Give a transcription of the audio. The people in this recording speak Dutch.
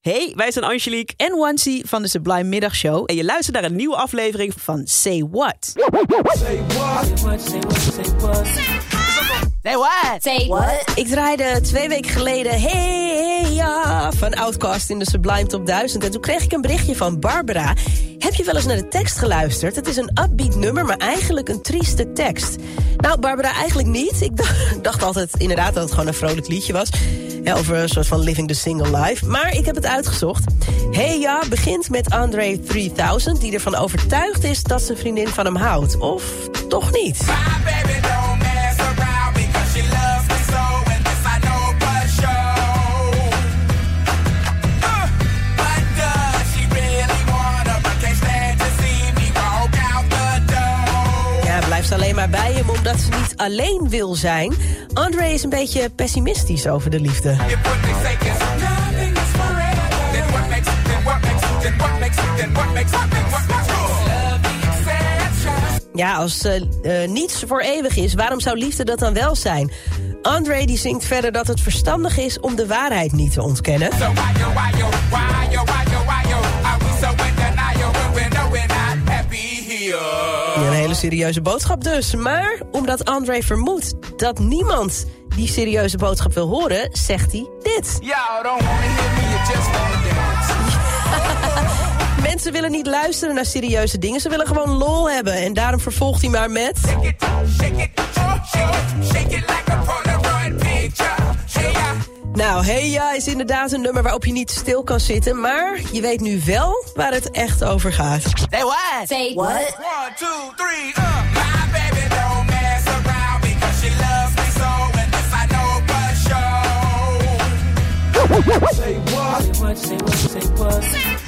Hey, wij zijn Angelique en Wancy van de Sublime Middagshow. en je luistert naar een nieuwe aflevering Van Say What. Say what? Say what? Ik draaide twee weken geleden Hey, hey ja van Outcast in de Sublime Top 1000. En toen kreeg ik een berichtje van Barbara. Heb je wel eens naar de tekst geluisterd? Het is een upbeat nummer, maar eigenlijk een trieste tekst. Nou, Barbara, eigenlijk niet. Ik dacht altijd inderdaad dat het gewoon een vrolijk liedje was. Over een soort van living the single life. Maar ik heb het uitgezocht. Hey ja begint met Andre 3000... die ervan overtuigd is dat zijn vriendin van hem houdt. Of toch niet? Blijft alleen maar bij hem omdat ze niet alleen wil zijn. Andre is een beetje pessimistisch over de liefde. Ja, als eh, eh, niets voor eeuwig is, waarom zou liefde dat dan wel zijn? Andre die zingt verder dat het verstandig is om de waarheid niet te ontkennen. So why yo why yo why yo serieuze boodschap dus. Maar omdat Andre vermoedt dat niemand die serieuze boodschap wil horen, zegt hij dit. Y'all don't wanna hear me, you just wanna dance. Mensen willen niet luisteren naar serieuze dingen, ze willen gewoon lol hebben. En daarom vervolgt hij maar met... Shake it, shake Ja is inderdaad een nummer waarop je niet stil kan zitten. Maar je weet nu wel waar het echt over gaat. Say what? Say what? One, two, three, uh. My baby don't mess around because she loves me so, and this I know for sure. Say what? Say what?